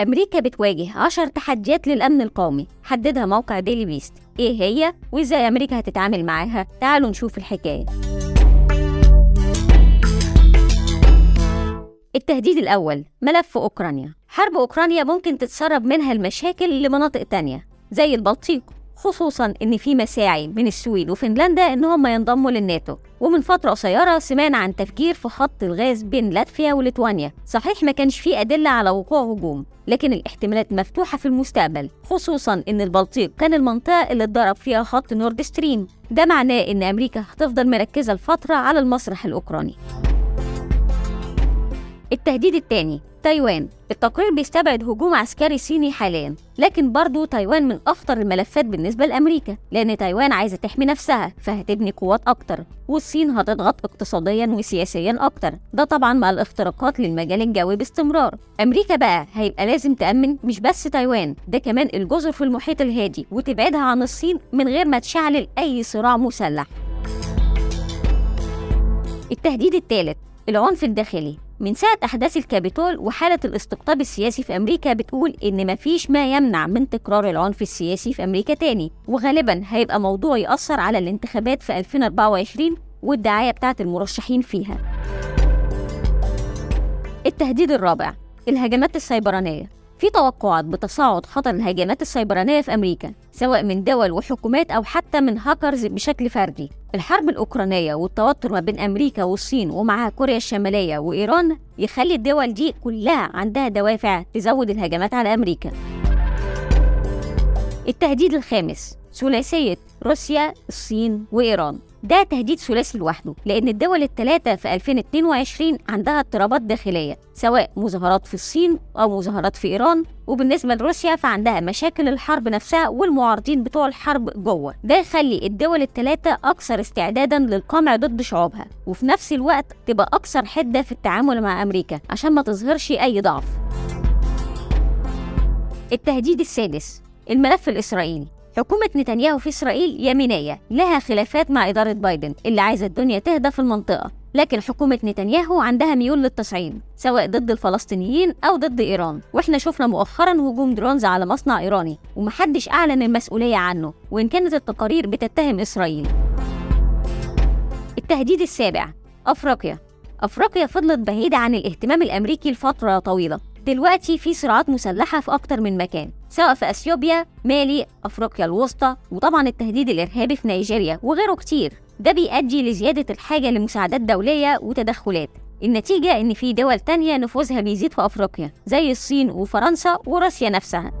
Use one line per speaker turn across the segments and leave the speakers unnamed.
أمريكا بتواجه عشر تحديات للأمن القومي. حددها موقع ديلي بيست. إيه هي؟ وإزاي أمريكا هتتعامل معاها؟ تعالوا نشوف الحكاية. التهديد الأول. ملف أوكرانيا. حرب أوكرانيا ممكن تتسرب منها المشاكل لمناطق تانية زي البلطيق. خصوصا إن في مساعي من السويد وفنلندا إن هم ينضموا للناتو. ومن فترة قصيرة سمعنا عن تفجير في خط الغاز بين لاتفيا وليتوانيا. صحيح ما كانش في أدلة على وقوع هجوم لكن الاحتمالات مفتوحة في المستقبل خصوصا إن البلطيق كان المنطقة اللي اتضرب فيها خط نورد ستريم. ده معناه إن أمريكا هتفضل مركزة الفترة على المسرح الأوكراني. التهديد الثاني تايوان. التقرير بيستبعد هجوم عسكري صيني حاليا لكن برضو تايوان من أخطر الملفات بالنسبة لأمريكا لأن تايوان عايزة تحمي نفسها فهتبني قوات أكتر والصين هتضغط اقتصاديا وسياسيا أكتر. ده طبعا مع الاختراقات للمجال الجوي باستمرار. أمريكا بقى هيبقى لازم تأمن مش بس تايوان ده كمان الجزر في المحيط الهادي وتبعدها عن الصين من غير ما تشعلل أي صراع مسلح. التهديد الثالث العنف الداخلي. من ساعة أحداث الكابيتول وحالة الاستقطاب السياسي في أمريكا بتقول إن مفيش ما يمنع من تكرار العنف السياسي في أمريكا تاني. وغالبا هيبقى موضوع يأثر على الانتخابات في 2024 والدعاية بتاعت المرشحين فيها. التهديد الرابع الهجمات السيبرانية. في توقعات بتصاعد خطر الهجمات السيبرانية في أمريكا سواء من دول وحكومات أو حتى من هاكرز بشكل فردي. الحرب الأوكرانية والتوتر ما بين أمريكا والصين ومعها كوريا الشمالية وإيران يخلي الدول دي كلها عندها دوافع تزود الهجمات على أمريكا. التهديد الخامس ثلاثية روسيا الصين وإيران. ده تهديد ثلاثي لوحده لأن الدول الثلاثة في 2022 عندها اضطرابات داخلية سواء مظاهرات في الصين أو مظاهرات في إيران. وبالنسبة لروسيا فعندها مشاكل الحرب نفسها والمعارضين بتوع الحرب جوه. ده يخلي الدول الثلاثة أكثر استعدادا للقمع ضد شعوبها وفي نفس الوقت تبقى أكثر حدة في التعامل مع أمريكا عشان ما تظهرش أي ضعف. التهديد السادس الملف الإسرائيلي. حكومة نتنياهو في إسرائيل يمينية لها خلافات مع إدارة بايدن اللي عايزة الدنيا تهدى في المنطقة لكن حكومة نتنياهو عندها ميول للتصعيد سواء ضد الفلسطينيين أو ضد إيران. وإحنا شفنا مؤخرا هجوم درونز على مصنع إيراني ومحدش أعلن المسؤولية عنه وإن كانت التقارير بتتهم إسرائيل. التهديد السابع أفريقيا. أفريقيا فضلت بعيدة عن الاهتمام الأمريكي لفترة طويلة. دلوقتي في صراعات مسلحة في أكتر من مكان. سواء في أثيوبيا، مالي، أفريقيا الوسطى وطبعا التهديد الإرهابي في نيجيريا وغيره كتير. ده بيؤدي لزيادة الحاجة لمساعدات دولية وتدخلات. النتيجة إن في دول تانية نفوذها بيزيد في أفريقيا زي الصين وفرنسا وروسيا نفسها.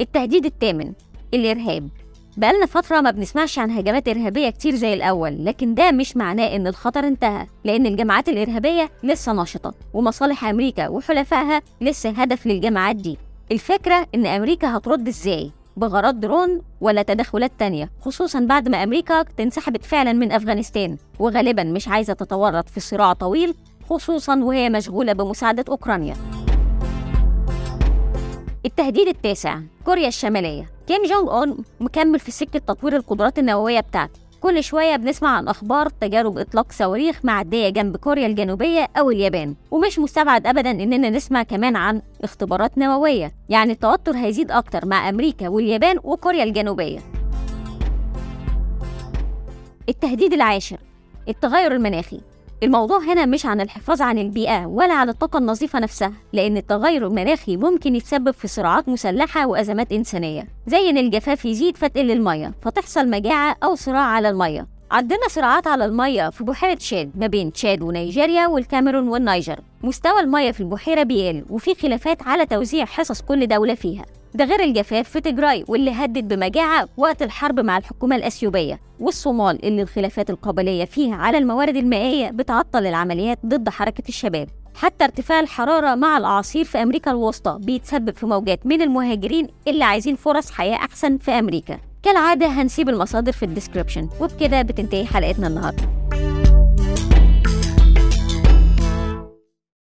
التهديد الثامن الإرهاب. بقالنا فترة ما بنسمعش عن هجمات إرهابية كتير زي الأول لكن ده مش معناه إن الخطر انتهى لأن الجماعات الإرهابية لسه نشطة ومصالح أمريكا وحلفائها لسه هدف للجماعات دي. الفكرة إن أمريكا هترد إزاي؟ بغرض درون ولا تدخلات تانية؟ خصوصا بعد ما أمريكا انسحبت فعلا من أفغانستان وغالبا مش عايزة تتورط في صراع طويل خصوصا وهي مشغولة بمساعدة أوكرانيا. التهديد التاسع كوريا الشمالية. كيم جونج أون مكمل في سكة تطوير القدرات النووية بتاعته. كل شوية بنسمع عن أخبار تجارب إطلاق صواريخ معدية جنب كوريا الجنوبية أو اليابان. ومش مستبعد أبدا إننا نسمع كمان عن اختبارات نووية. يعني التوتر هيزيد أكتر مع أمريكا واليابان وكوريا الجنوبية. التهديد العاشر. التغير المناخي. الموضوع هنا مش عن الحفاظ عن البيئة ولا عن الطاقة النظيفة نفسها لأن التغير المناخي ممكن يتسبب في صراعات مسلحة وأزمات إنسانية زي إن الجفاف يزيد فتقل المية فتحصل مجاعة أو صراع على المية. عندنا صراعات على المية في بحيرة تشاد ما بين تشاد ونيجيريا والكاميرون والنيجر. مستوى المية في البحيرة بيقل وفي خلافات على توزيع حصص كل دولة فيها. ده غير الجفاف في تجراي واللي هدد بمجاعة وقت الحرب مع الحكومة الأثيوبية. والصومال اللي الخلافات القبلية فيها على الموارد المائية بتعطل العمليات ضد حركة الشباب. حتى ارتفاع الحرارة مع الأعاصير في أمريكا الوسطى بيتسبب في موجات من المهاجرين اللي عايزين فرص حياة أحسن في أمريكا. كالعادة هنسيب المصادر في الديسكريبشن. وبكده بتنتهي حلقتنا النهارده.